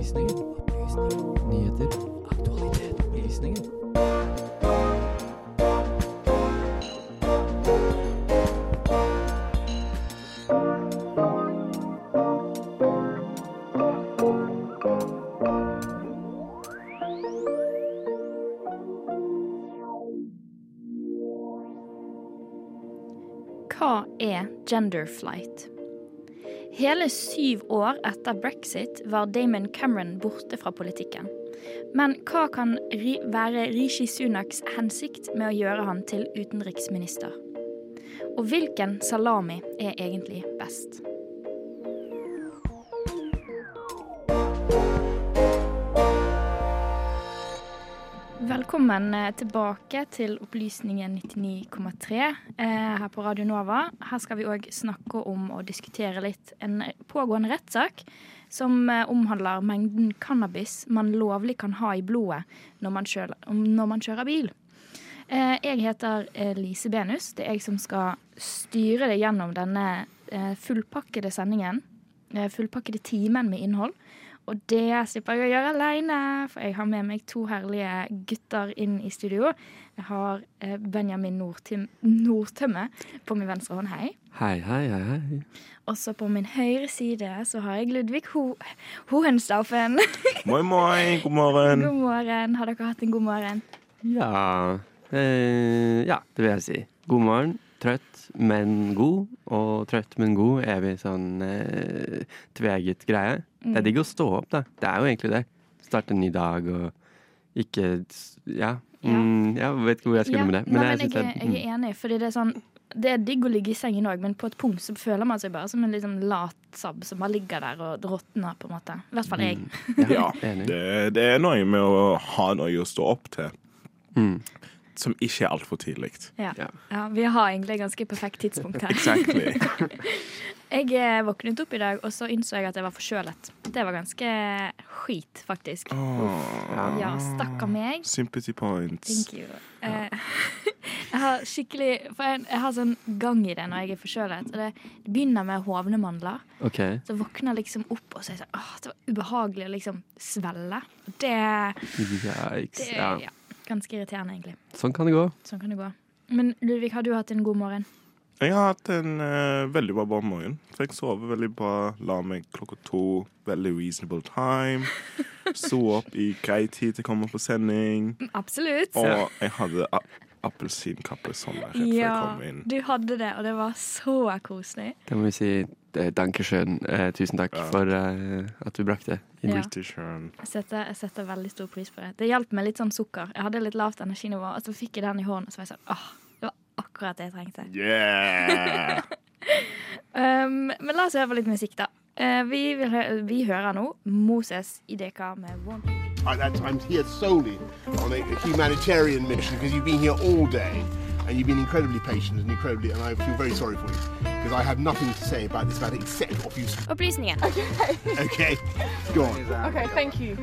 Opplysningen. Nyheter. Aktualitet. Opplysningen. Hva er genderflight? Hele syv år etter brexit var Damon Cameron borte fra politikken. Men hva kan være Rishi Sunaks hensikt med å gjøre han til utenriksminister? Og hvilken salami er egentlig best? Velkommen eh, tilbake til Opplysningen 99,3 eh, her på Radio Nova. Her skal vi òg snakke om og diskutere litt en pågående rettssak som eh, omhandler mengden cannabis man lovlig kan ha i blodet når man kjører, når man kjører bil. Jeg heter Lise Benus. Det er jeg som skal styre deg gjennom denne fullpakkede sendingen. Fullpakkede timen med innhold. Og det slipper jeg å gjøre alene, for jeg har med meg to herlige gutter inn i studio. Jeg har eh, Benjamin Nordtim Nordtømme på min venstre hånd, hei. Hei, hei, hei, hei. Også på min høyre side så har jeg Ludvig Ho Hohenstaufen. Moi, moi, god morgen. God morgen. Har dere hatt en god morgen? Ja, eh, ja, det vil jeg si. God morgen. Trøtt, men god. Og trøtt, men god, evig sånn eh, tveget greie. Det er digg å stå opp, da. Det er jo egentlig det. Starte en ny dag og ikke Ja. Mm, jeg vet ikke hvor jeg skulle med det. nei, men jeg, synes det er, jeg er enig, fordi det er sånn det er digg å ligge i sengen òg, men på et punkt så føler man seg bare som en liksom lat sabb som bare ligger der og råtner, på en måte. I hvert fall jeg. mm, Ja, det, det er noe med å ha noe å stå opp til, Mm. Som ikke er altfor tidlig. Ja. Ja. ja, Vi har egentlig et ganske perfekt tidspunkt her. Exactly. Jeg eh, våknet opp i dag, og så innså jeg at jeg var forkjølet. Det var ganske skit, faktisk. Oh. Ja, stakkar meg. sympathy points. Thank you. Ja. jeg har skikkelig For jeg, jeg har sånn gang i det når jeg er forkjølet. Og det, det begynner med hovnemandler. Okay. Så våkner jeg liksom opp og så er jeg sånn Åh, det var ubehagelig å liksom svelle. Det, Yikes. det Ja. ja, ganske irriterende, egentlig. Sånn kan det gå. Sånn kan det gå. Men Ludvig, har du hatt en god morgen? Jeg har hatt en eh, veldig bra bra morgen. Fikk jeg sover veldig bra. La meg klokka to. Veldig reasonable time. Sto opp i grei tid til å komme på sending. Absolutt. Og jeg hadde appelsinkappe sånn rett før jeg Ja, kom inn. du hadde det, og det var så koselig. Da må vi si eh, dankeschön. Eh, tusen takk Ja. for eh, at du brakte inn. Ja. Jeg setter, jeg setter veldig stor pris på det. Det hjalp meg litt sånn sukker. Jeg hadde litt lavt energinivå, og så fikk jeg den i hånden, og så var jeg sånn åh, det var akkurat det jeg trengte. Yeah! Um, men la oss høre på litt musikk, da. Uh, vi, vil vi hører nå Moses Ideka med One. I, that's, I'm here solely on a, a humanitarian mission because you've been here all day and you've been incredibly patient and incredibly, and I feel very sorry for you because I have nothing to say about this matter except what you. s- Opplysningen. Oh, okay, go on. Okay, thank you.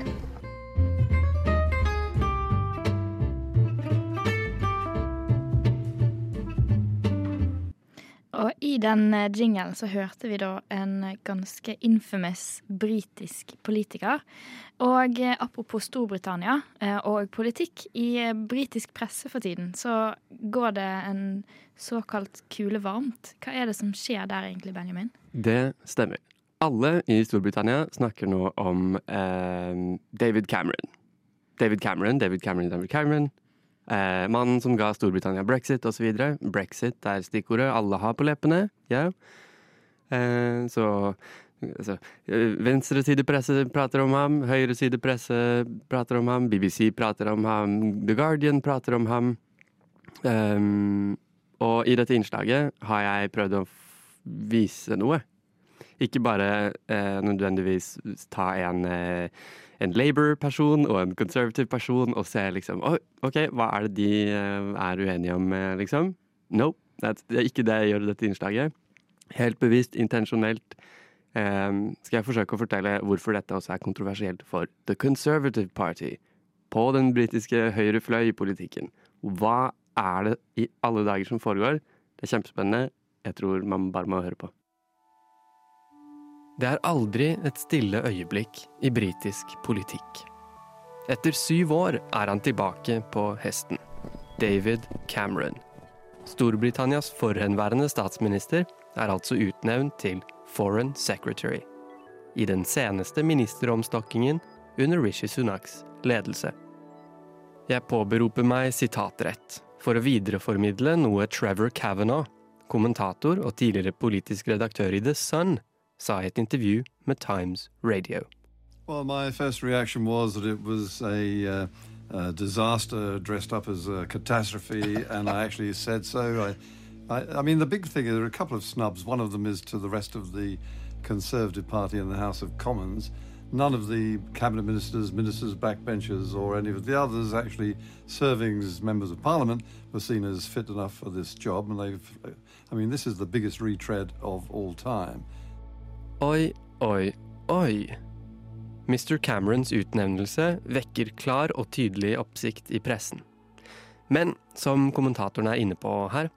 Og i den jingelen så hørte vi da en ganske infamous britisk politiker. Og eh, apropos Storbritannia eh, og politikk, i eh, britisk presse for tiden så går det en såkalt kule varmt. Hva er det som skjer der egentlig, Benjamin? Det stemmer. Alle i Storbritannia snakker nå om eh, David Cameron. David Cameron, David Cameron, David Cameron. Eh, mannen som ga Storbritannia brexit osv. Brexit er stikkordet alle har på leppene. Ja. Eh, så altså, Venstresidepresse prater om ham, høyresidepresse prater om ham, BBC prater om ham, The Guardian prater om ham. Um, og i dette innslaget har jeg prøvd å vise noe. Ikke bare eh, nødvendigvis ta en, eh, en Labour-person og en conservative person og se liksom oh, OK, hva er det de eh, er uenige om, eh, liksom? No, Det er ikke det jeg gjør i dette innslaget. Helt bevisst, intensjonelt, Um, skal jeg forsøke å fortelle hvorfor dette også er kontroversielt for The Conservative Party. På den britiske høyrefløy i politikken. Hva er det i alle dager som foregår? Det er kjempespennende. Jeg tror man bare må høre på. Det er aldri et stille øyeblikk i britisk politikk. Etter syv år er han tilbake på hesten. David Cameron. Storbritannias forhenværende statsminister er altså utnevnt til Foreign Secretary i den seneste ministeromstokkingen under Rishi Sunaks ledelse. Jeg påberoper meg sitatrett for å videreformidle noe Trevor Kavanagh, kommentator og tidligere politisk redaktør i The Sun, sa i et intervju med Times Radio. Well, my first reaction was that it was a, uh, a disaster dressed up as a catastrophe, and I actually said so. I, I, I mean, the big thing, is there are a couple of snubs. One of them is to the rest of the Conservative Party in the House of Commons. None of the cabinet ministers, ministers, backbenchers, or any of the others actually serving as members of parliament were seen as fit enough for this job. And they've, I mean, this is the biggest retread of all time. Oi, oi, oi. Mr. Camerons utnevnelse vekker klar og tydelig oppsikt i pressen. Men som kommentatoren er inne på her,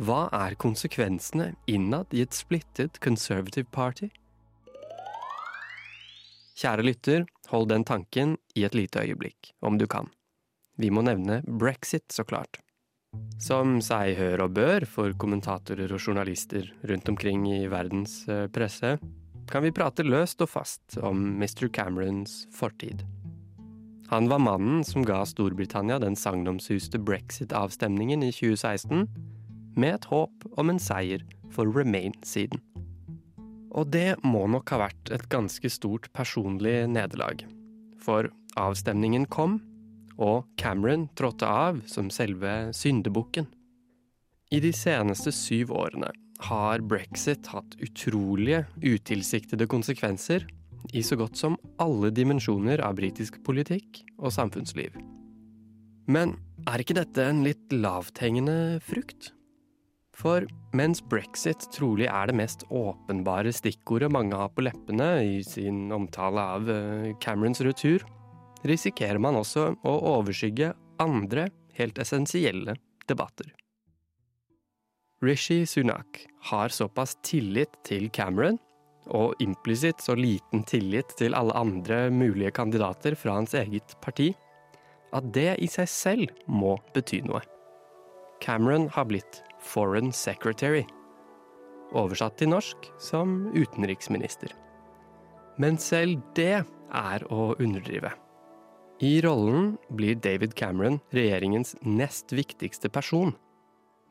hva er konsekvensene innad i et splittet Conservative Party? Kjære lytter, hold den tanken i et lite øyeblikk, om du kan. Vi må nevne brexit, så klart. Som seg hør og bør for kommentatorer og journalister rundt omkring i verdens eh, presse, kan vi prate løst og fast om Mr. Camerons fortid. Han var mannen som ga Storbritannia den sagnomsuste brexit-avstemningen i 2016, med et håp om en seier for Remain-siden. Og det må nok ha vært et ganske stort personlig nederlag. For avstemningen kom, og Cameron trådte av som selve syndebukken. I de seneste syv årene har brexit hatt utrolige, utilsiktede konsekvenser i så godt som alle dimensjoner av britisk politikk og samfunnsliv. Men er ikke dette en litt lavthengende frukt? For mens brexit trolig er det mest åpenbare stikkordet mange har på leppene i sin omtale av eh, Camerons retur, risikerer man også å overskygge andre helt essensielle debatter. Rishi Sunak har såpass tillit til Cameron, og implisitt så liten tillit til alle andre mulige kandidater fra hans eget parti, at det i seg selv må bety noe. Cameron har blitt Foreign Secretary, oversatt til norsk som utenriksminister. Men selv det er å underdrive. I rollen blir David Cameron regjeringens nest viktigste person,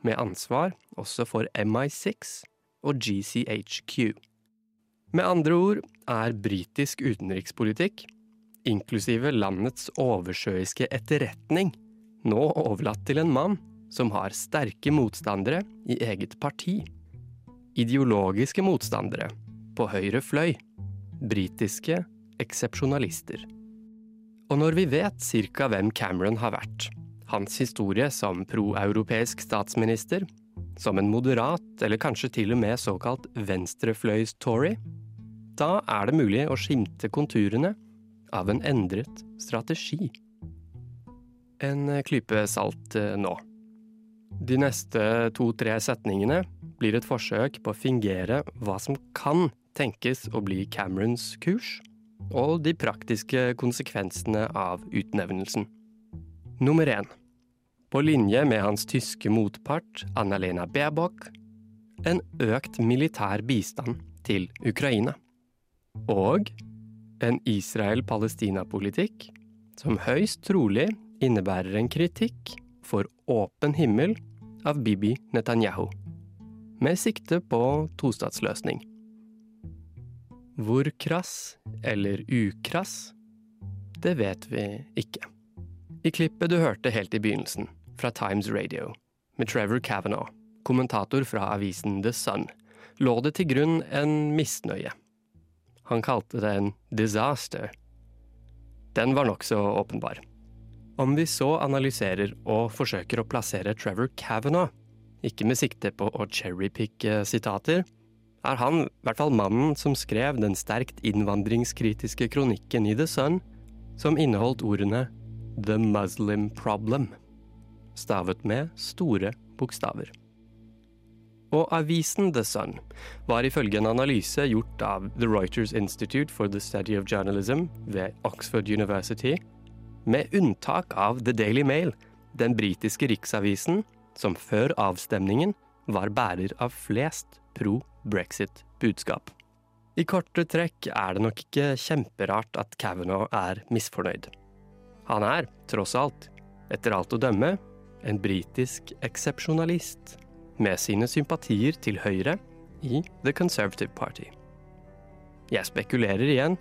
med ansvar også for MI6 og GCHQ. Med andre ord er britisk utenrikspolitikk, inklusive landets oversjøiske etterretning, nå overlatt til en mann som har sterke motstandere i eget parti. Ideologiske motstandere på høyre fløy. Britiske eksepsjonalister. Og når vi vet cirka hvem Cameron har vært, hans historie som proeuropeisk statsminister, som en moderat eller kanskje til og med såkalt venstrefløys-Tory, da er det mulig å skimte konturene av en endret strategi. En klype salt eh, nå. De neste to-tre setningene blir et forsøk på å fingere hva som kan tenkes å bli Camerons kurs, og de praktiske konsekvensene av utnevnelsen. Nummer én. På linje med hans tyske motpart Annalena Baerbock en økt militær bistand til Ukraina. Og en Israel-Palestina-politikk som høyst trolig innebærer en kritikk for åpen himmel av Bibi Netanyahu, med sikte på tostatsløsning. Hvor krass eller ukrass, det vet vi ikke. I klippet du hørte helt i begynnelsen, fra Times Radio, med Trevor Kavanagh, kommentator fra avisen The Sun, lå det til grunn en misnøye. Han kalte det en disaster. Den var nokså åpenbar. Om vi så analyserer og forsøker å plassere Trevor Kavanagh, ikke med sikte på å cherrypicke sitater, er han i hvert fall mannen som skrev den sterkt innvandringskritiske kronikken i The Sun, som inneholdt ordene The Muslim Problem, stavet med store bokstaver. Og avisen The Sun var ifølge en analyse gjort av The Reuters Institute for the Study of Journalism ved Oxford University, med unntak av The Daily Mail, den britiske riksavisen som før avstemningen var bærer av flest pro-brexit-budskap. I korte trekk er det nok ikke kjemperart at Kavanaugh er misfornøyd. Han er, tross alt, etter alt å dømme, en britisk eksepsjonalist med sine sympatier til høyre i The Conservative Party. Jeg spekulerer igjen,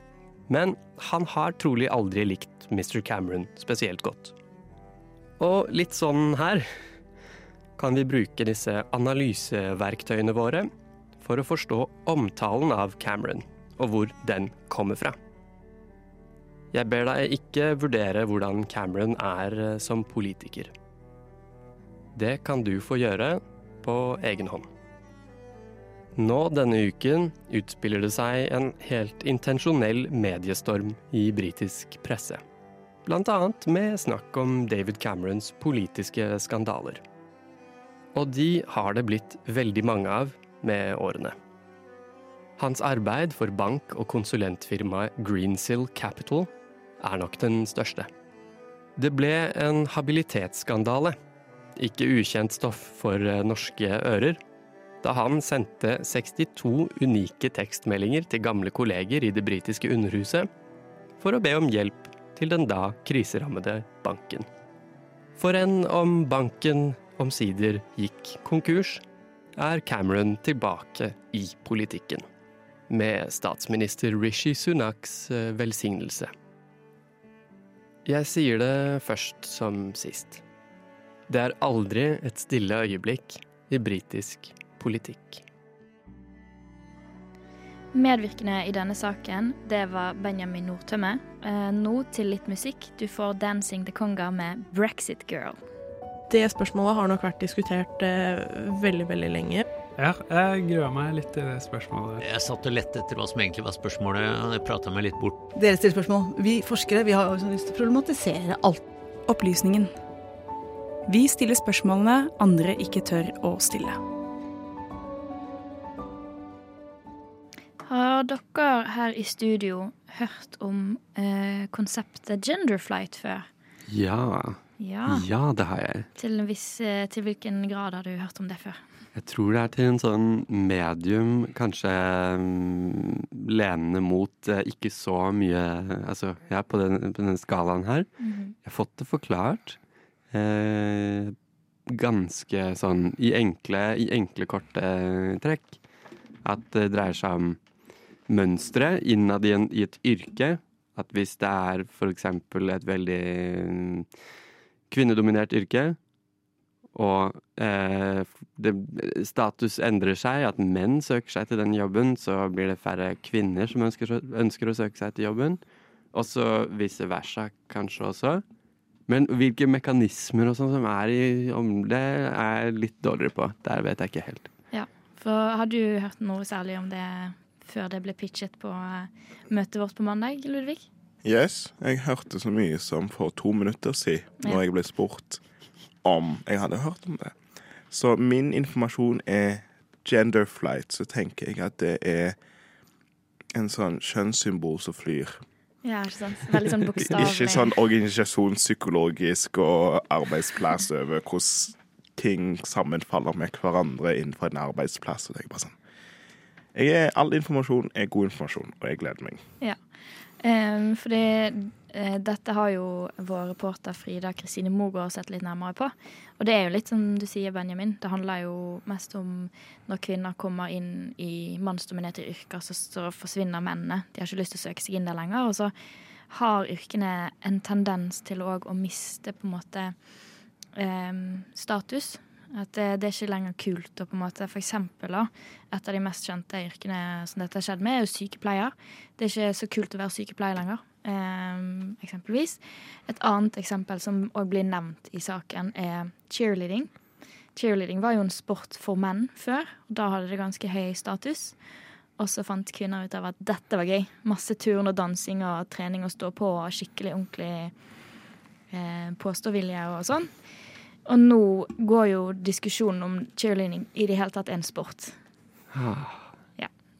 men han har trolig aldri likt Mr. Cameron spesielt godt. Og litt sånn her kan vi bruke disse analyseverktøyene våre for å forstå omtalen av Cameron, og hvor den kommer fra. Jeg ber deg ikke vurdere hvordan Cameron er eh, som politiker. Det kan du få gjøre på egen hånd. Nå denne uken utspiller det seg en helt intensjonell mediestorm i britisk presse. Blant annet med snakk om David Camerons politiske skandaler. Og de har det blitt veldig mange av med årene. Hans arbeid for bank- og konsulentfirmaet Greensill Capital er nok den største. Det ble en habilitetsskandale, ikke ukjent stoff for eh, norske ører, da han sendte 62 unike tekstmeldinger til gamle kolleger i det britiske underhuset for å be om hjelp til den da kriserammede banken. For enn om banken omsider gikk konkurs, er Cameron tilbake i politikken. Med statsminister Rishi Sunaks eh, velsignelse. Jeg sier det først som sist. Det er aldri et stille øyeblikk i britisk politikk. Medvirkende i denne saken, det var Benjamin Nordtømme. Eh, nå til litt musikk. Du får 'Dancing the Conga' med 'Brexit Girl'. Det spørsmålet har nok vært diskutert eh, veldig, veldig lenge. Ja, jeg gruer meg litt til det spørsmålet. Jeg satt og lette etter hva som egentlig var spørsmålet, og jeg prata meg litt bort. Dere stiller spørsmål. Vi forskere vi har også lyst til å problematisere alt. Opplysningen. Vi stiller spørsmålene andre ikke tør å stille. Har dere her i studio hørt om eh, konseptet genderflight før? Ja. Ja. ja, det har jeg. Til, viss, eh, til hvilken grad har du hørt om det før? Jeg tror det er til en sånn medium, kanskje um, lenende mot uh, ikke så mye Altså, er på, den, på denne skalaen her. Mhm. Jeg har fått det forklart. Eh, ganske sånn i enkle, i enkle, korte trekk. At det dreier seg om mønstre innad i, en, i et yrke. At hvis det er for eksempel et veldig mm, kvinnedominert yrke, og eh, det, status endrer seg, at menn søker seg til den jobben, så blir det færre kvinner som ønsker, ønsker å søke seg til jobben. Og så vice versa kanskje også. Men hvilke mekanismer og sånn som er i om det, er jeg litt dårligere på. Der vet jeg ikke helt. Ja, for har du hørt noe særlig om det før det ble pitchet på eh, møtet vårt på mandag, Ludvig? Yes, jeg hørte så mye som for to minutter siden, når jeg ble spurt om jeg hadde hørt om det. Så min informasjon er gender flight, så tenker jeg at det er en sånn kjønnssymbol som flyr. Ja, ikke sant? Veldig sånn bokstavelig. Ikke sånn organisasjonspsykologisk og arbeidsplass over hvordan ting sammenfaller med hverandre innenfor en arbeidsplass. Og det er bare sånn. Jeg er, all informasjon er god informasjon, og jeg gleder meg. Ja. Um, fordi uh, dette har jo vår reporter Frida Kristine Mogård sett litt nærmere på. Og det er jo litt som du sier, Benjamin. Det handler jo mest om når kvinner kommer inn i mannsdominerte yrker, så, så forsvinner mennene. De har ikke lyst til å søke seg inn der lenger. Og så har yrkene en tendens til òg å miste på en måte um, status. At det, det er ikke lenger kult å på en måte For eksempel, da, et av de mest kjente yrkene som dette har skjedd med, er jo sykepleier. Det er ikke så kult å være sykepleier lenger, em, eksempelvis. Et annet eksempel som òg blir nevnt i saken, er cheerleading. Cheerleading var jo en sport for menn før, og da hadde det ganske høy status. Og så fant kvinner ut av at dette var gøy. Masse turn og dansing og trening og stå på og skikkelig ordentlig eh, påståvilje og sånn. Og nå går jo diskusjonen om cheerleading i det hele tatt en sport. Ja.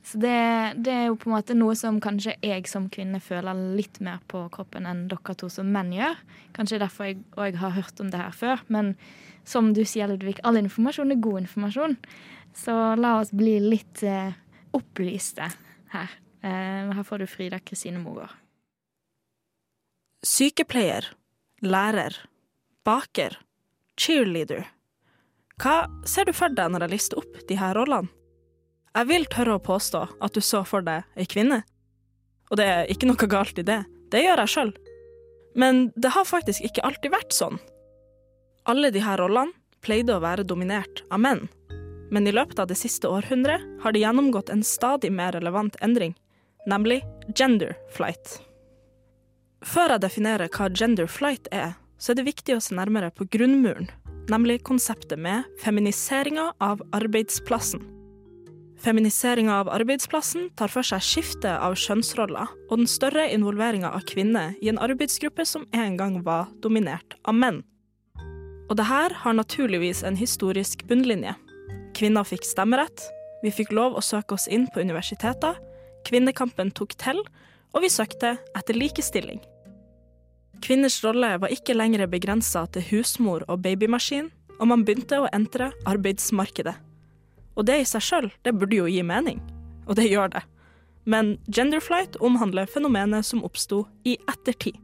Så det, det er jo på en måte noe som kanskje jeg som kvinne føler litt mer på kroppen enn dere to som menn gjør. Kanskje derfor jeg òg har hørt om det her før. Men som du sier, Ludvig, all informasjon er god informasjon. Så la oss bli litt eh, opplyste her. Eh, her får du Frida Kristine Mogård. Sykepleier, lærer, baker, cheerleader. Hva ser du for deg når jeg lister opp de her rollene? Jeg vil tørre å påstå at du så for deg ei kvinne. Og det er ikke noe galt i det, det gjør jeg sjøl. Men det har faktisk ikke alltid vært sånn. Alle de her rollene pleide å være dominert av menn, men i løpet av det siste århundret har de gjennomgått en stadig mer relevant endring, nemlig gender flight. Før jeg definerer hva gender flight er, så er det viktig å se nærmere på grunnmuren, nemlig konseptet med feminiseringa av arbeidsplassen. Feminiseringa av arbeidsplassen tar for seg skiftet av kjønnsroller og den større involveringa av kvinner i en arbeidsgruppe som en gang var dominert av menn. Og det her har naturligvis en historisk bunnlinje. Kvinner fikk stemmerett, vi fikk lov å søke oss inn på universiteter, kvinnekampen tok til, og vi søkte etter likestilling. Kvinners rolle var ikke lenger begrensa til husmor og babymaskin, og man begynte å entre arbeidsmarkedet. Og det i seg sjøl, det burde jo gi mening. Og det gjør det. Men genderflight omhandler fenomenet som oppsto i ettertid.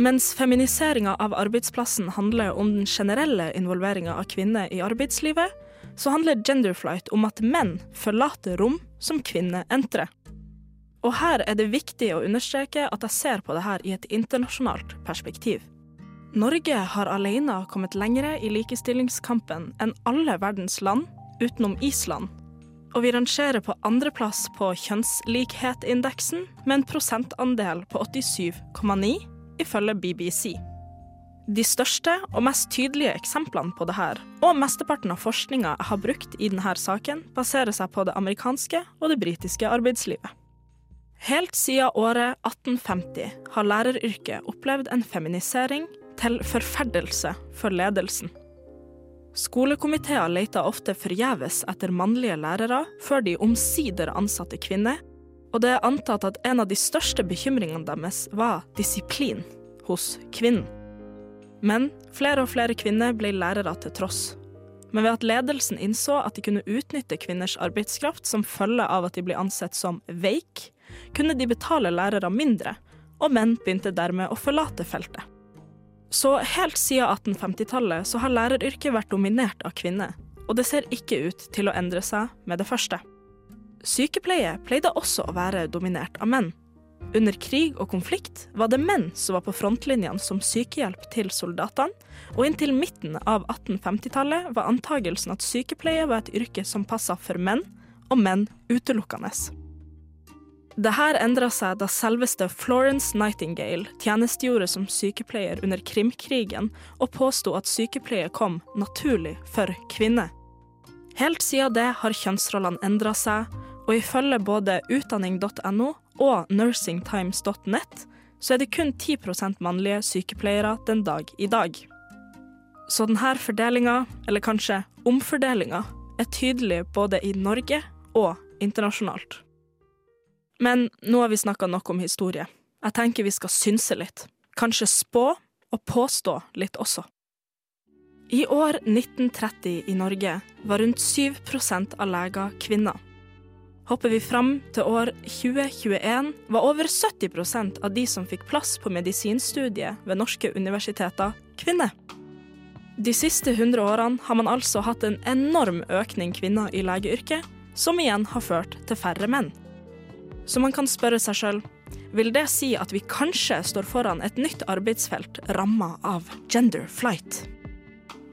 Mens feminiseringa av arbeidsplassen handler om den generelle involveringa av kvinner i arbeidslivet, så handler genderflight om at menn forlater rom som kvinner entrer. Og her er det viktig å understreke at jeg ser på det her i et internasjonalt perspektiv. Norge har alene kommet lengre i likestillingskampen enn alle verdens land utenom Island. Og vi rangerer på andreplass på kjønnslikhetindeksen med en prosentandel på 87,9 ifølge BBC. De største og mest tydelige eksemplene på det her, og mesteparten av forskninga jeg har brukt i denne saken, baserer seg på det amerikanske og det britiske arbeidslivet. Helt siden året 1850 har læreryrket opplevd en feminisering til forferdelse for ledelsen. Skolekomiteer leter ofte forgjeves etter mannlige lærere før de omsider ansatte kvinner, og det er antatt at en av de største bekymringene deres var disiplin hos kvinnen. Men flere og flere kvinner ble lærere til tross. Men ved at ledelsen innså at de kunne utnytte kvinners arbeidskraft som følge av at de ble ansett som veik, kunne de betale lærere mindre, og menn begynte dermed å forlate feltet. Så helt siden 1850-tallet så har læreryrket vært dominert av kvinner, og det ser ikke ut til å endre seg med det første. Sykepleie pleide også å være dominert av menn. Under krig og konflikt var det menn som var på frontlinjene som sykehjelp til soldatene, og inntil midten av 1850-tallet var antagelsen at sykepleie var et yrke som passa for menn, og menn utelukkende. Dette endra seg da selveste Florence Nightingale tjenestegjorde som sykepleier under Krimkrigen og påsto at sykepleie kom naturlig for kvinner. Helt siden det har kjønnsrollene endra seg, og ifølge både utdanning.no og nursingtimes.net så er det kun 10% mannlige sykepleiere den dag i dag. Så denne fordelinga, eller kanskje omfordelinga, er tydelig både i Norge og internasjonalt. Men nå har vi snakka nok om historie. Jeg tenker vi skal synse litt. Kanskje spå og påstå litt også. I år 1930 i Norge var rundt 7% av leger kvinner. Hopper vi fram til år 2021, var over 70% av de som fikk plass på medisinstudiet ved norske universiteter, kvinner. De siste 100 årene har man altså hatt en enorm økning kvinner i legeyrket, som igjen har ført til færre menn. Så man kan spørre seg sjøl vil det si at vi kanskje står foran et nytt arbeidsfelt ramma av gender flight.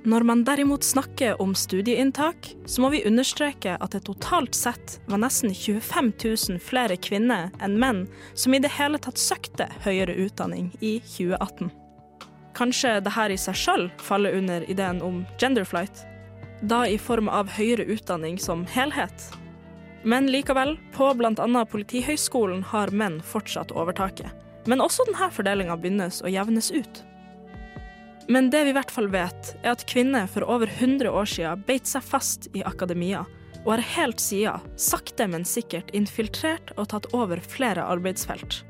Når man derimot snakker om studieinntak, så må vi understreke at det totalt sett var nesten 25 000 flere kvinner enn menn som i det hele tatt søkte høyere utdanning i 2018. Kanskje det her i seg sjøl faller under ideen om gender flight, da i form av høyere utdanning som helhet, men likevel, på bl.a. Politihøgskolen har menn fortsatt overtaket. Men også denne fordelinga begynnes å jevnes ut. Men det vi i hvert fall vet, er at kvinner for over 100 år siden beit seg fast i akademia, og har helt siden, sakte, men sikkert, infiltrert og tatt over flere arbeidsfelt.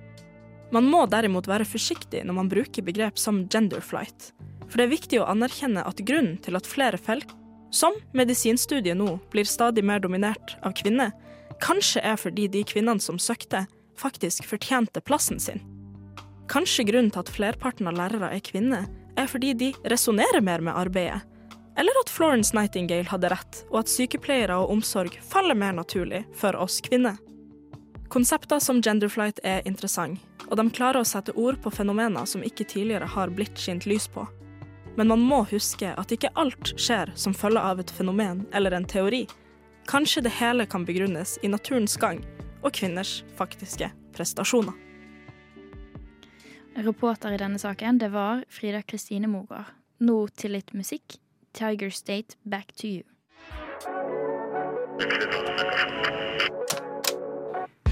Man må derimot være forsiktig når man bruker begrep som genderflight, for det er viktig å anerkjenne at grunnen til at flere felt, som medisinstudiet nå, blir stadig mer dominert av kvinner, kanskje er fordi de kvinnene som søkte, faktisk fortjente plassen sin. Kanskje grunnen til at flerparten av lærere er kvinner, er fordi de resonnerer mer med arbeidet. Eller at Florence Nightingale hadde rett, og at sykepleiere og omsorg faller mer naturlig for oss kvinner. Konsepter som genderflight er interessant, og de klarer å sette ord på fenomener som ikke tidligere har blitt skint lys på. Men man må huske at ikke alt skjer som følge av et fenomen eller en teori. Kanskje det hele kan begrunnes i naturens gang og kvinners faktiske prestasjoner. Reporter i denne saken, det var Frida Kristine Mogård. Nå til litt musikk. Tiger State, Back to You.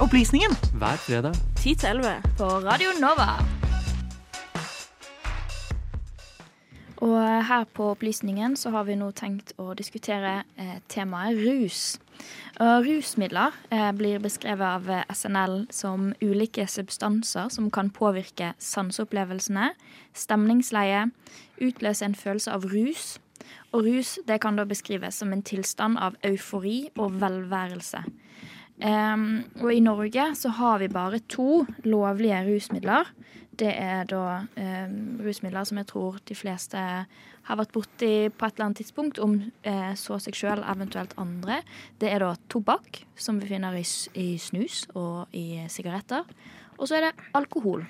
Opplysningen. Hver fredag 10 til 11 på Radio Nova. Og her på Opplysningen så har vi nå tenkt å diskutere eh, temaet rus. Og rusmidler eh, blir beskrevet av eh, SNL som ulike substanser som kan påvirke sanseopplevelsene, stemningsleie, utløse en følelse av rus. Og rus det kan da beskrives som en tilstand av eufori og velværelse. Um, og i Norge så har vi bare to lovlige rusmidler. Det er da eh, rusmidler som jeg tror de fleste har vært borti på et eller annet tidspunkt, om eh, så seg sjøl, eventuelt andre. Det er da tobakk, som vi finner i, i snus og i sigaretter. Og så er det alkohol,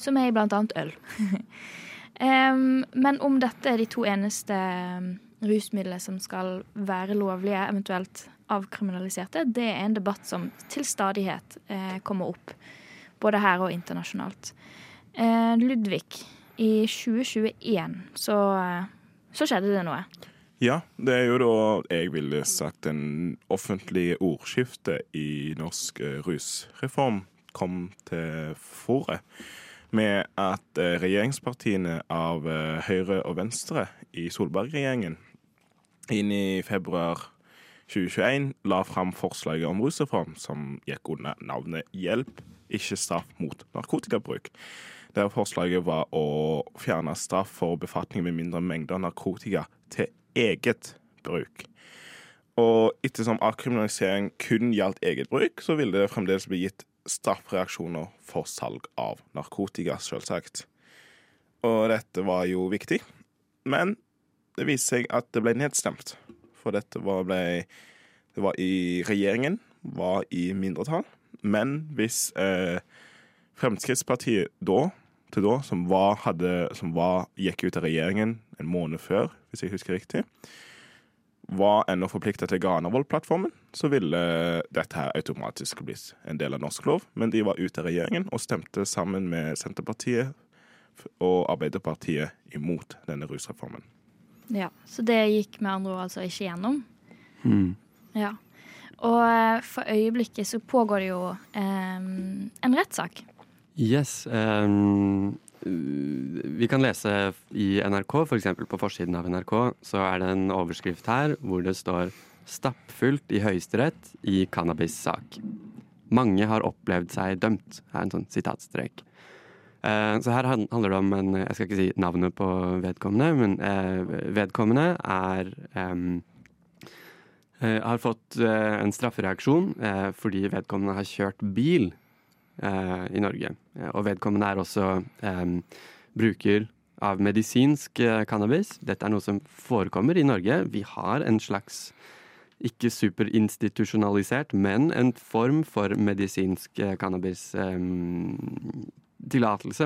som er i blant annet øl. um, men om dette er de to eneste rusmidlene som skal være lovlige, eventuelt avkriminaliserte, det er en debatt som til stadighet eh, kommer opp. Både her og internasjonalt. Eh, Ludvig, i 2021 så, så skjedde det noe. Ja, det er jo da jeg ville sagt en offentlig ordskifte i norsk eh, rusreform kom til fore. Med at eh, regjeringspartiene av eh, Høyre og Venstre i Solberg-regjeringen inn i februar 2021 la fram forslaget om rusreform som gikk under navnet Hjelp, ikke straff mot narkotikabruk. Der forslaget var å fjerne straff for befatning med mindre mengder narkotika til eget bruk. Og ettersom avkriminalisering kun gjaldt eget bruk, så ville det fremdeles bli gitt straffereaksjoner for salg av narkotika, selvsagt. Og dette var jo viktig. Men det viste seg at det ble nedstemt. For dette var, ble, det var i regjeringen, var i mindretall. Men hvis eh, Fremskrittspartiet da, til da, som, var, hadde, som var, gikk ut av regjeringen en måned før, hvis jeg husker riktig, var ennå forplikta til Granavolden-plattformen, så ville dette her automatisk blitt en del av norsk lov. Men de var ute av regjeringen og stemte sammen med Senterpartiet og Arbeiderpartiet imot denne rusreformen. Ja, Så det gikk med andre ord altså ikke gjennom? Mm. Ja. Og eh, for øyeblikket så pågår det jo eh, en rettssak. Yes. Um, vi kan lese i NRK, f.eks. På forsiden av NRK, så er det en overskrift her hvor det står 'Stappfullt i Høyesterett i cannabissak'. Mange har opplevd seg dømt. Er en sånn sitatstrek. Uh, så her handler det om en Jeg skal ikke si navnet på vedkommende, men uh, vedkommende er um, uh, har fått eh, en straffereaksjon fordi vedkommende har kjørt bil i Norge. Eh, Og vedkommende er også em, bruker av medisinsk eh, cannabis. Dette er noe som forekommer i Norge. Vi har en slags ikke superinstitusjonalisert, men en form for medisinsk eh, cannabis em,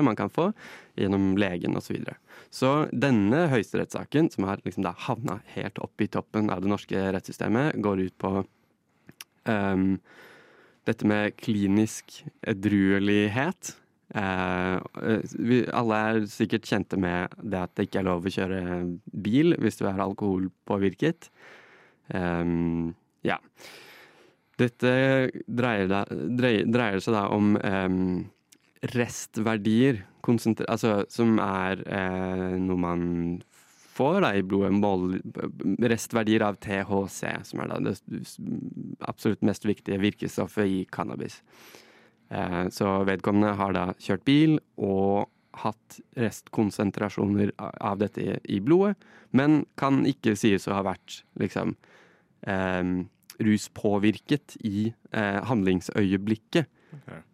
man kan få gjennom legen osv. Så, videre. så denne høyesterettssaken, som har liksom havna helt opp i toppen av det norske rettssystemet, går ut på em, dette med klinisk edruelighet. Eh, eh, vi, alle er sikkert kjente med det at det ikke er lov å kjøre bil hvis du er alkoholpåvirket. Em, ja. Dette dreier, da, dreier, dreier seg da om em, restverdier altså, som er eh, noe man får da, i blodet. Mål, restverdier av THC, som er da det absolutt mest viktige virkestoffet i cannabis. Eh, så vedkommende har da kjørt bil og hatt restkonsentrasjoner av dette i, blodet, men kan ikke sies å ha vært liksom eh, ruspåvirket i eh, handlingsøyeblikket.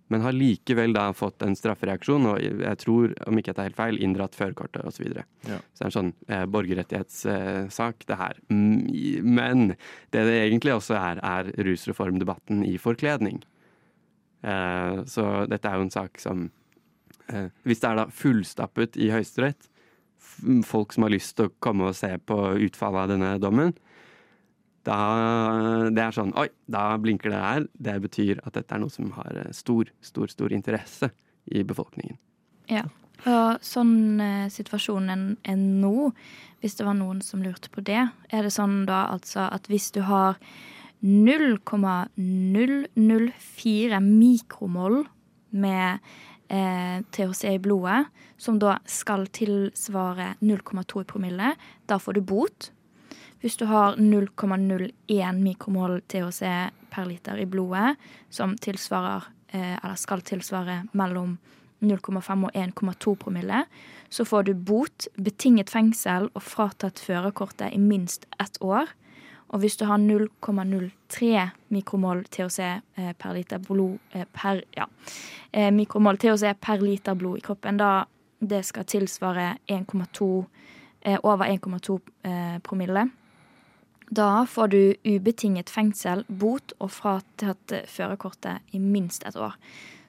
Men har likevel da fått en straffereaksjon, og jeg tror, om ikke jeg tar helt feil, inndratt førerkortet osv. Så, videre. Ja. så det er en sånn eh, borgerrettighetssak, det her. Mm, Men det det egentlig også er, er rusreformdebatten i forkledning. Eh, så dette er jo en sak som eh, Hvis det er da fullstappet i Høyesterett, folk som har lyst til å komme og se på utfallet av denne dommen, da det er sånn Oi, da blinker det her. Det betyr at dette er noe som har eh, stor, stor, stor interesse i befolkningen. Ja. Og sånn eh, situasjonen er nå, hvis det var noen som lurte på det, er det sånn da altså at hvis du har 0,004 mikromoll med eh, THC i blodet, som da skal tilsvare 0,2 i promille, da får du bot. Hvis du har 0,01 mikromol THC per liter i blodet, som tilsvarer, eh, eller skal tilsvare mellom 0,5 og 1,2 promille, så får du bot, betinget fengsel og fratatt førerkortet i minst ett år. Og hvis du har 0,03 mikromol THC per liter blod eh, per, ja, eh, mikromol THC per liter blod i kroppen, da det skal tilsvare 1,2 eh, over 1,2 eh, promille. Da får du ubetinget fengsel, bot og fratatt førerkortet i minst et år.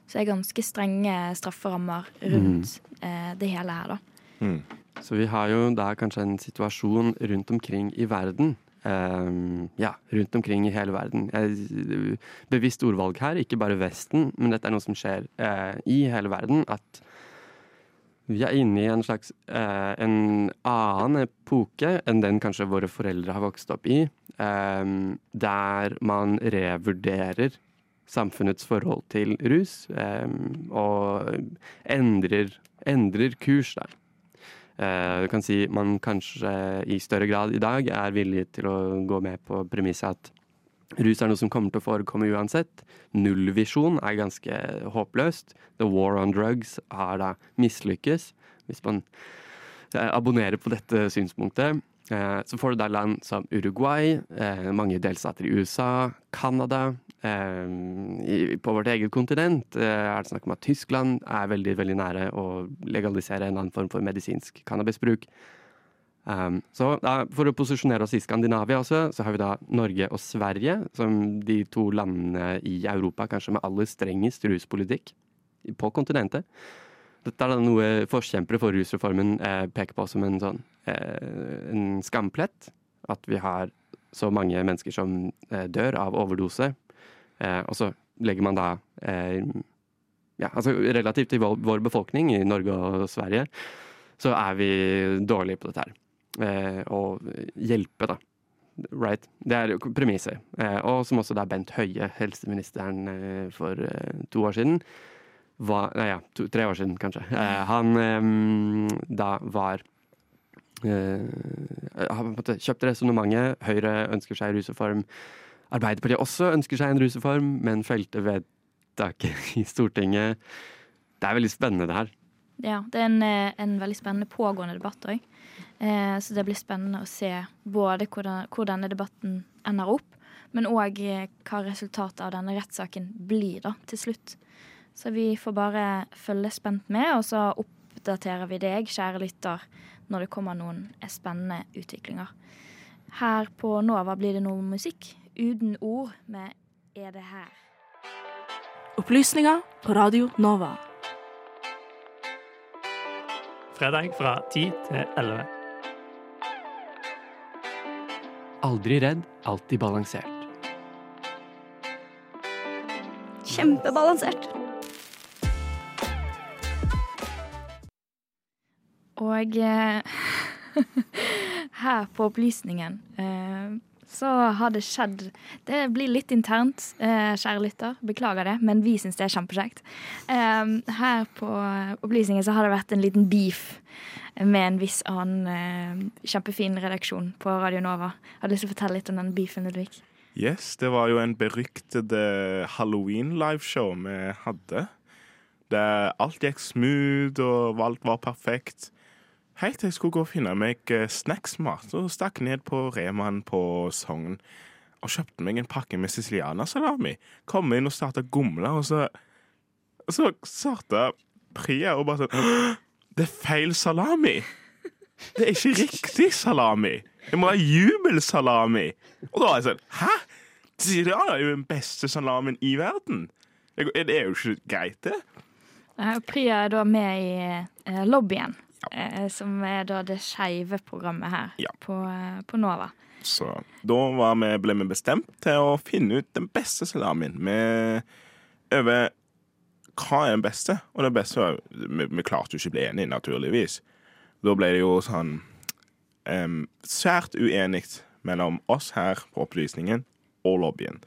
Så det er ganske strenge strafferammer rundt eh, det hele her, da. Så vi har jo da kanskje en situasjon rundt omkring i verden. Um, ja, rundt omkring i hele verden. Bevisst ordvalg her, ikke bare Vesten, men dette er noe som skjer uh, i hele verden. At vi er inne i en slags eh, en annen epoke enn den kanskje våre foreldre har vokst opp i. eh, der man revurderer samfunnets forhold til rus, eh, og endrer, endrer kurs der. Eh, Du kan si man kanskje i større grad i dag er villig til å gå med på premisset at rus er noe som kommer til å forekomme uansett. Nullvisjon er ganske håpløst. The war on drugs har da mislykkes. Hvis man eh, abonnerer på dette synspunktet, eh, så får du da land som Uruguay, eh, mange delstater i USA, Canada. På vårt eget kontinent er det snakk om at Tyskland er veldig veldig nære å legalisere en annen form for medisinsk cannabisbruk. Um, så da, For å posisjonere oss i Skandinavia også, så har vi da Norge og Sverige som de to landene i Europa kanskje med aller strengest ruspolitikk på kontinentet. Dette er da noe forkjempere for rusreformen eh, peker på som en sånn eh, en skamplett. At vi har så mange mennesker som eh, dør av overdose. Eh, og så legger man da eh, ja, altså Relativt til vår, vår befolkning i Norge og Sverige, så er vi dårlige på dette her. Eh, og hjelpe, da. Right. Det er premisset. Eh, og som også da Bent Høie, helseministeren eh, for eh, to år siden, var, nei, ja, to, tre år siden kanskje. Eh, han eh, da var eh, Han på en måte kjøpt resonnementet. Høyre ønsker seg rusreform. Arbeiderpartiet også ønsker seg en rusreform, men felte vedtaket i Stortinget. Det er veldig spennende, det her. Ja, det er en, eh, en veldig spennende pågående debatt òg. Eh, så det blir spennende å se både hvordan, hvor denne debatten ender opp, men òg eh, hva resultatet av denne rettssaken blir da, til slutt. Så vi får bare følge spent med, og så oppdaterer vi deg, kjære lytter, når det kommer noen spennende utviklinger. Her på Nova blir det noe musikk uten ord med Er det her? Opplysninger på Radio Nova. Fredag fra 10 til 11. Aldri redd, alltid balansert. Kjempebalansert. Og eh, her på Opplysningen eh, så har det skjedd Det blir litt internt, eh, kjære lytter. Beklager det, men vi syns det er kjempekjekt. Eh, her på Opplysningen så har det vært en liten beef med en viss annen eh, kjempefin redaksjon på Radio Nova. Har du lyst til å fortelle litt om den beefen, Ludvig? Yes, det var jo en beryktede halloween-liveshow vi hadde. Det, alt gikk smooth, og alt var perfekt. Til jeg skulle gå og finne meg eh, snacksmat, og stakk ned på Remaen på Sogn og kjøpte meg en pakke med sicilianasalami. Kom inn og starta å og så, så starta Priya og bare sånn Det er feil salami! Det er ikke riktig salami! Det må ha jubelsalami! Og da var jeg sånn Hæ? Siciliana er jo den beste salamien i verden! Det er jo ikke greit, det. Eh, Priya er da med i eh, lobbyen, eh, som er da det skeive programmet her på, eh, på Nova. Så da var vi, ble vi bestemt til å finne ut den beste salamien. Vi over hva er den beste, og det beste var Vi, vi klarte jo ikke å bli enige, naturligvis. Da ble det jo sånn um, svært uenig mellom oss her på Opplysningen og lobbyen.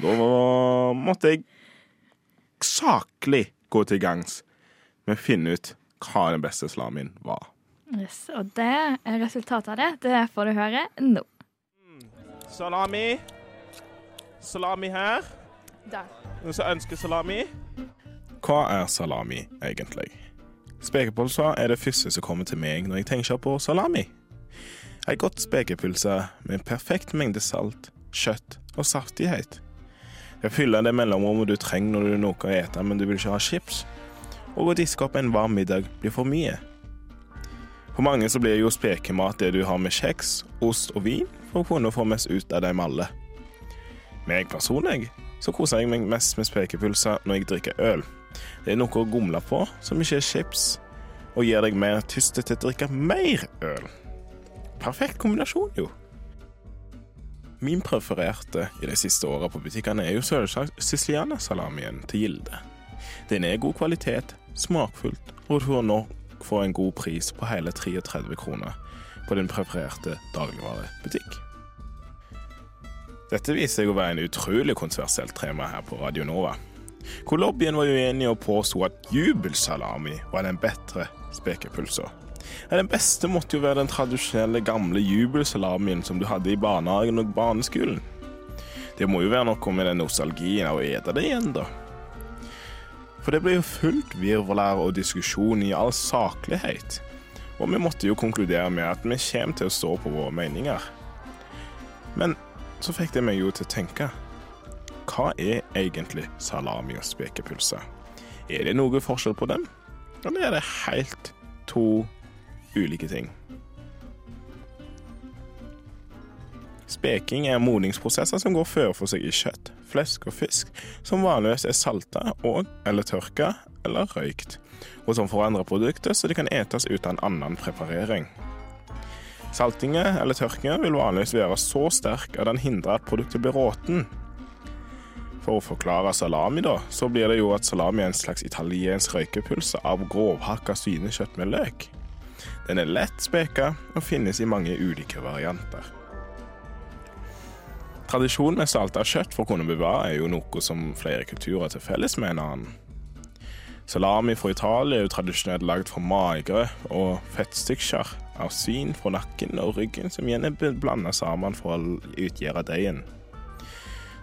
Da måtte jeg saklig gå til gangs med å finne ut hva den beste slamien var. Yes, og det er resultatet av det. Det får du høre nå. Salami. Salami her. Der. Noen som ønsker salami? Hva er salami, egentlig? Spekepølser er det første som kommer til meg når jeg tenker på salami. Ei godt spekepølse med en perfekt mengde salt, kjøtt og saftighet. Jeg fyller det mellomrommet du trenger når du har noe å ete, men du vil ikke ha chips. Og å diske opp en varm middag blir for mye. For mange så blir jo spekemat det du har med kjeks, ost og vin, for å kunne få mest ut av dem alle. Meg personlig så koser jeg meg mest med spekepølser når jeg drikker øl. Det er noe å gomle på som ikke er chips, og gir deg mer tyste til å drikke mer øl. Perfekt kombinasjon, jo. Min prefererte i de siste åra på butikkene er jo selvsagt sicilianasalamien til Gilde. Den er god kvalitet, smakfullt, og du får nok få en god pris på hele 33 kroner på din prefererte dagligvarebutikk. Dette viser seg å være en utrolig kontroversielt tema her på Radio Nova. Hvor lobbyen var uenig og påsto at jubelsalami var den bedre spekepølsa. Den beste måtte jo være den tradisjonelle gamle jubelsalamien som du hadde i barnehagen og barneskolen. Det må jo være noe med den nostalgien av å ete det igjen, da. For det ble jo fullt virvelær og diskusjon i all saklighet. Og vi måtte jo konkludere med at vi kommer til å stå på våre meninger. Men så fikk det meg jo til å tenke. Hva er egentlig salami og spekepølse? Er det noe forskjell på dem? Eller er det helt to ulike ting? Speking er modningsprosesser som går føre for seg i kjøtt, flesk og fisk, som vanligvis er salta og eller tørka eller røykt, og som forandrer produktet så det kan etes uten annen preparering. Saltinga eller tørkinga vil vanligvis være så sterk at den hindrer at produktet blir råten. For å forklare salami, da, så blir det jo at salami er en slags italiensk røykepølse av grovhakka svinekjøtt med løk. Den er lett speka og finnes i mange ulike varianter. Tradisjonen med salta kjøtt for å kunne bevare er jo noe som flere kulturer er til felles med en annen. Salami fra Italia er jo tradisjonelt lagd fra magre og fettstykker av svin fra nakken og ryggen, som igjen er blanda sammen for å utgjøre deigen.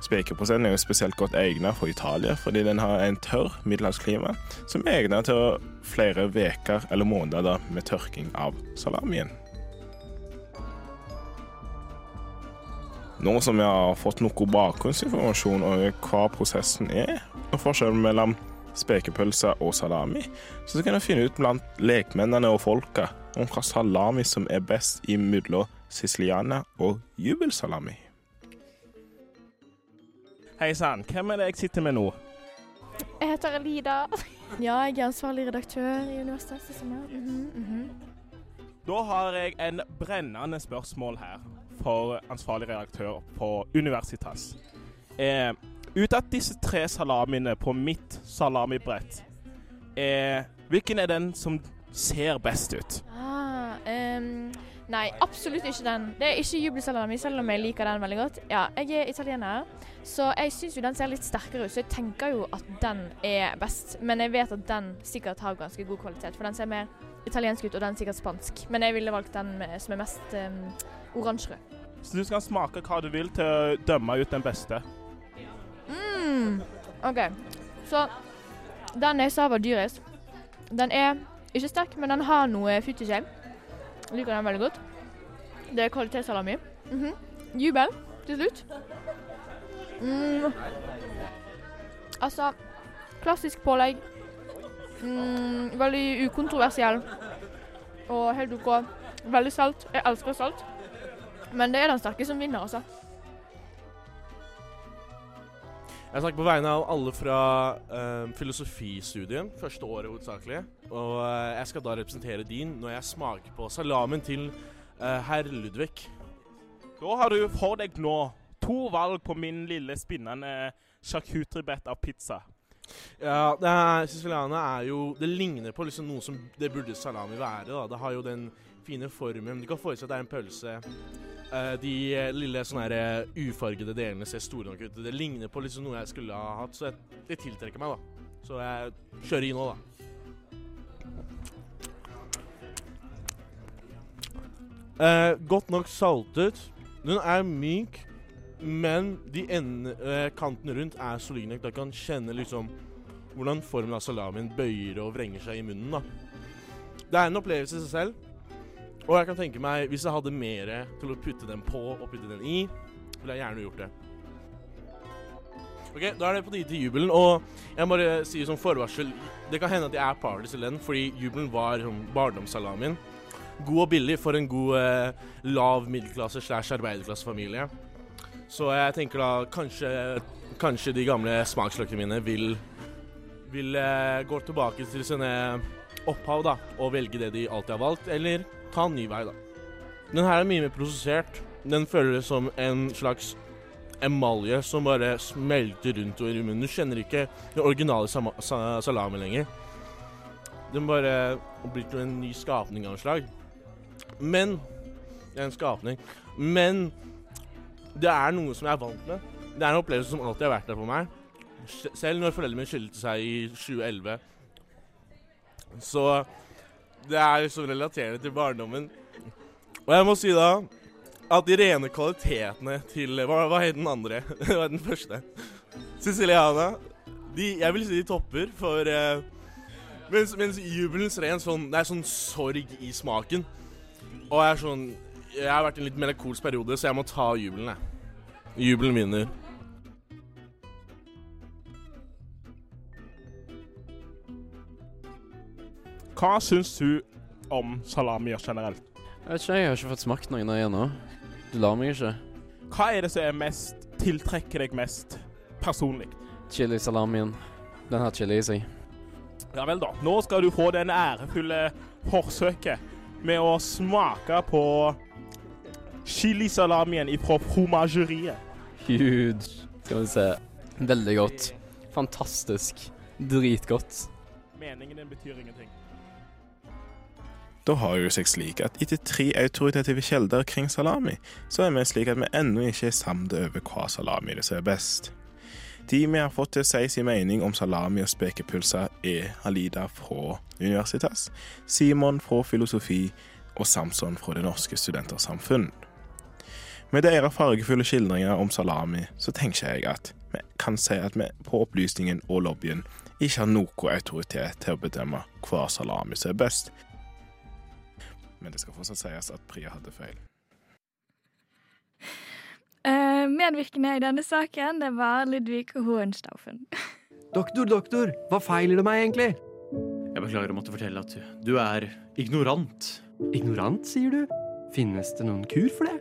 Spekeprosenten er jo spesielt godt egnet for Italia, fordi den har en tørr middelhavsklima som er egnet til flere uker eller måneder med tørking av salamien. Nå som vi har fått noe bakgrunnsinformasjon over hva prosessen er, og forskjellen mellom spekepølse og salami, så kan vi finne ut blant lekmennene og folka om hva salami som er best i mellom siciliana og jubelsalami. Hei sann, hvem er det jeg sitter med nå? Jeg heter Elida. Ja, jeg er ansvarlig redaktør i Universitetsstemmer. mm -hmm. Da har jeg en brennende spørsmål her for ansvarlig redaktør på Universitas. Eh, ut av disse tre salamiene på mitt salamibrett, eh, hvilken er den som ser best ut? Ah, um, Nei, absolutt ikke den. Det er ikke jubelsalami, selv om jeg liker den veldig godt. Ja, jeg er italiener, så jeg syns jo den ser litt sterkere ut, så jeg tenker jo at den er best. Men jeg vet at den sikkert har ganske god kvalitet, for den ser mer italiensk ut, og den er sikkert spansk. Men jeg ville valgt den som er mest um, oransjerød. Så du skal smake hva du vil til å dømme ut den beste. Mm. OK. Så den jeg sa var dyrest, den er ikke sterk, men den har noe futt i seg. Liker den veldig godt. Det er kvalitetssalami. Mhm. Jubel til slutt. Mm. Altså Klassisk pålegg. Mm, veldig ukontroversiell. Og helt OK. Veldig salt. Jeg elsker salt. Men det er den sterke som vinner, altså. Jeg snakker på vegne av alle fra uh, filosofistudiet, første året hovedsakelig. Og uh, jeg skal da representere din når jeg smaker på salamen til uh, herr Ludvig. Da har du for deg nå to valg på min lille spinnende charcuteribett av pizza. Ja, det er, siciliana er jo Det ligner på liksom noe som det burde salami være. da. Det har jo den fine formen. Du kan forestille deg en pølse. Uh, de eh, lille sånne her, eh, ufargede delene ser store nok ut. Det ligner på liksom noe jeg skulle ha hatt, så jeg, det tiltrekker meg, da. Så jeg kjører i nå, da. Godt nok saltet. Den er myk, men de ende, eh, kantene rundt er solide nok. Da kan kjenne liksom hvordan formen av salamien bøyer og vrenger seg i munnen. da. Det er en opplevelse i seg selv. Og jeg kan tenke meg, hvis jeg hadde mer til å putte den på og putte den i, ville jeg gjerne gjort det. Ok, Da er det på tide til jubelen. Og jeg må bare si som forvarsel Det kan hende at jeg er party til den, fordi jubelen var sånn barndomssalamien. God og billig for en god eh, lav middelklasse slash arbeiderklassefamilie. Så jeg tenker da kanskje, kanskje de gamle smaksløkene mine vil, vil eh, gå tilbake til sine opphav da, og velge det de alltid har valgt, eller ta en ny vei, da. Den her er mye mer prosessert. Den føles som en slags emalje som bare smelter rundt over i munnen. Du kjenner ikke den originale salami lenger. Den bare blir til en ny skapning av en slag. Men Det er en skapning. Men det er noe som jeg er vant med. Det er en opplevelse som alltid har vært der for meg. Selv når foreldrene mine skilte seg i 2011. Så det er liksom relaterende til barndommen. Og jeg må si da at de rene kvalitetene til Hva, hva het den andre? Hva het den første? Siciliana. De, jeg vil si de topper, for uh, mens, mens jubelens ren sånn Det er sånn sorg i smaken. Og jeg er sånn Jeg har vært i en litt melankolsk periode, så jeg må ta jubelen, jeg. Jubelen vinner. Hva syns du om salamier generelt? Jeg vet ikke, jeg har ikke fått smakt noen av ennå. Du lar meg ikke. Hva er det som er mest tiltrekker deg mest personlig? Chilisalamien. Den har chili i seg. Ja vel, da. Nå skal du få det ærefulle forsøket med å smake på chilisalamien fra fromageriet. Huge. Skal vi se. Veldig godt. Fantastisk. Dritgodt. Meningen din betyr ingenting. Da har det seg slik at etter tre autoritative kjelder kring salami, så er vi slik at vi ennå ikke er samlet over hva salami det som er best. De vi har fått til å si sin mening om salami og spekepølser, er Halida fra Universitas, Simon fra Filosofi og Samson fra Det Norske Studentersamfunn. Med deres fargefulle skildringer om salami, så tenker jeg at vi kan si at vi på opplysningen og lobbyen ikke har noe autoritet til å bedømme hva salami som er best. Men det skal fortsatt sies at Priya hadde feil. Eh, medvirkende i denne saken, det var Ludvig Hohenstaufen. Doktor, doktor, hva feiler det meg egentlig? Jeg beklager å måtte fortelle at du er ignorant. Ignorant, sier du? Finnes det noen kur for det?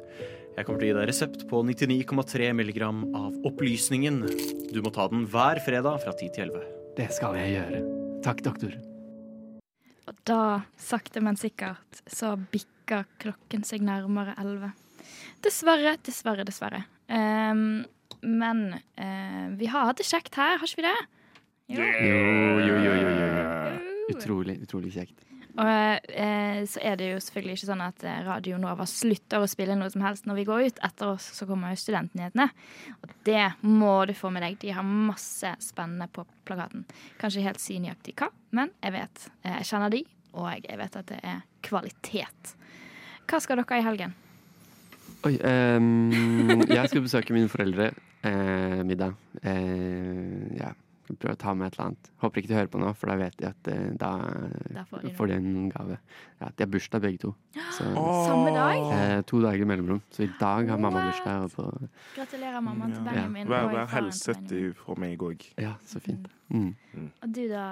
Jeg kommer til å gi deg resept på 99,3 milligram av opplysningen. Du må ta den hver fredag fra 10 til 11. Det skal jeg gjøre. Takk, doktor. Og da, sakte, men sikkert, så bikker klokken seg nærmere elleve. Dessverre, dessverre, dessverre. Um, men uh, vi har hatt det kjekt her, har ikke vi det? Jo, jo, jo, jo. jo. Utrolig, utrolig kjekt. Og eh, så er det jo selvfølgelig ikke sånn at eh, Radio Nova slutter å spille noe som helst når vi går ut. Etter oss så kommer jo Studentnyhetene. Og det må du få med deg. De har masse spennende på plakaten. Kanskje helt si nøyaktig hva, men jeg vet. eh, Jeg kjenner de, og jeg vet at det er kvalitet. Hva skal dere i helgen? Oi, um, jeg skal besøke mine foreldre. Eh, middag. Eh, ja. Prøve å ta med et eller annet. Håper ikke de hører på nå, for da vet de at eh, da, får de en gave. Ja, de har bursdag begge to. Så, Samme dag? Eh, to dager mellomrom. Så i dag har mamma bursdag. Og på, Gratulerer, mamma, til Ja. Benjamin. Vær, vær hilset i- fra meg òg. ja, så fint. Mm. Og du da,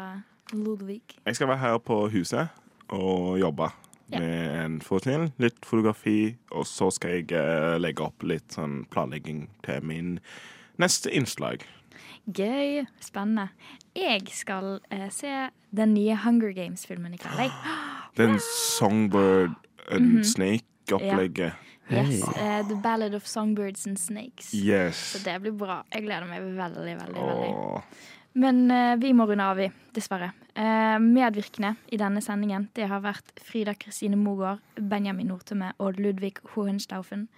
Ludvig? Jeg skal være her på huset og jobbe Ja. med en forestilling, litt fotografi, og så skal jeg uh, legge opp litt sånn planlegging til min neste innslag. Gøy. Spennende. Jeg skal eh, se den nye Hunger Games-filmen i kveld. jeg. Den Songbird and Mhm. Snake-opplegget. Yes, eh, The Ballad of Songbirds and Snakes. Yes. Så det blir bra. Jeg gleder meg veldig, veldig. veldig. Åh. Men eh, vi må runde av, vi. Dessverre. Eh, medvirkende i denne sendingen det har vært Frida Kristine Mogård, Benjamin Nordtømme og Ludvig Hohenstaufen.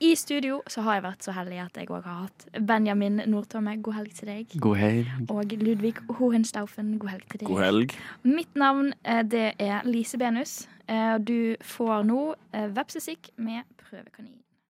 I studio så har jeg vært så heldig at jeg òg har hatt Benjamin Nordtomme, God helg til deg. God helg. Og Ludvig Hohenstaufen. God helg til deg. God helg. Mitt navn eh, det er Lise Benus. Eh, Du får nå eh, Vepsesikk med Prøvekanin.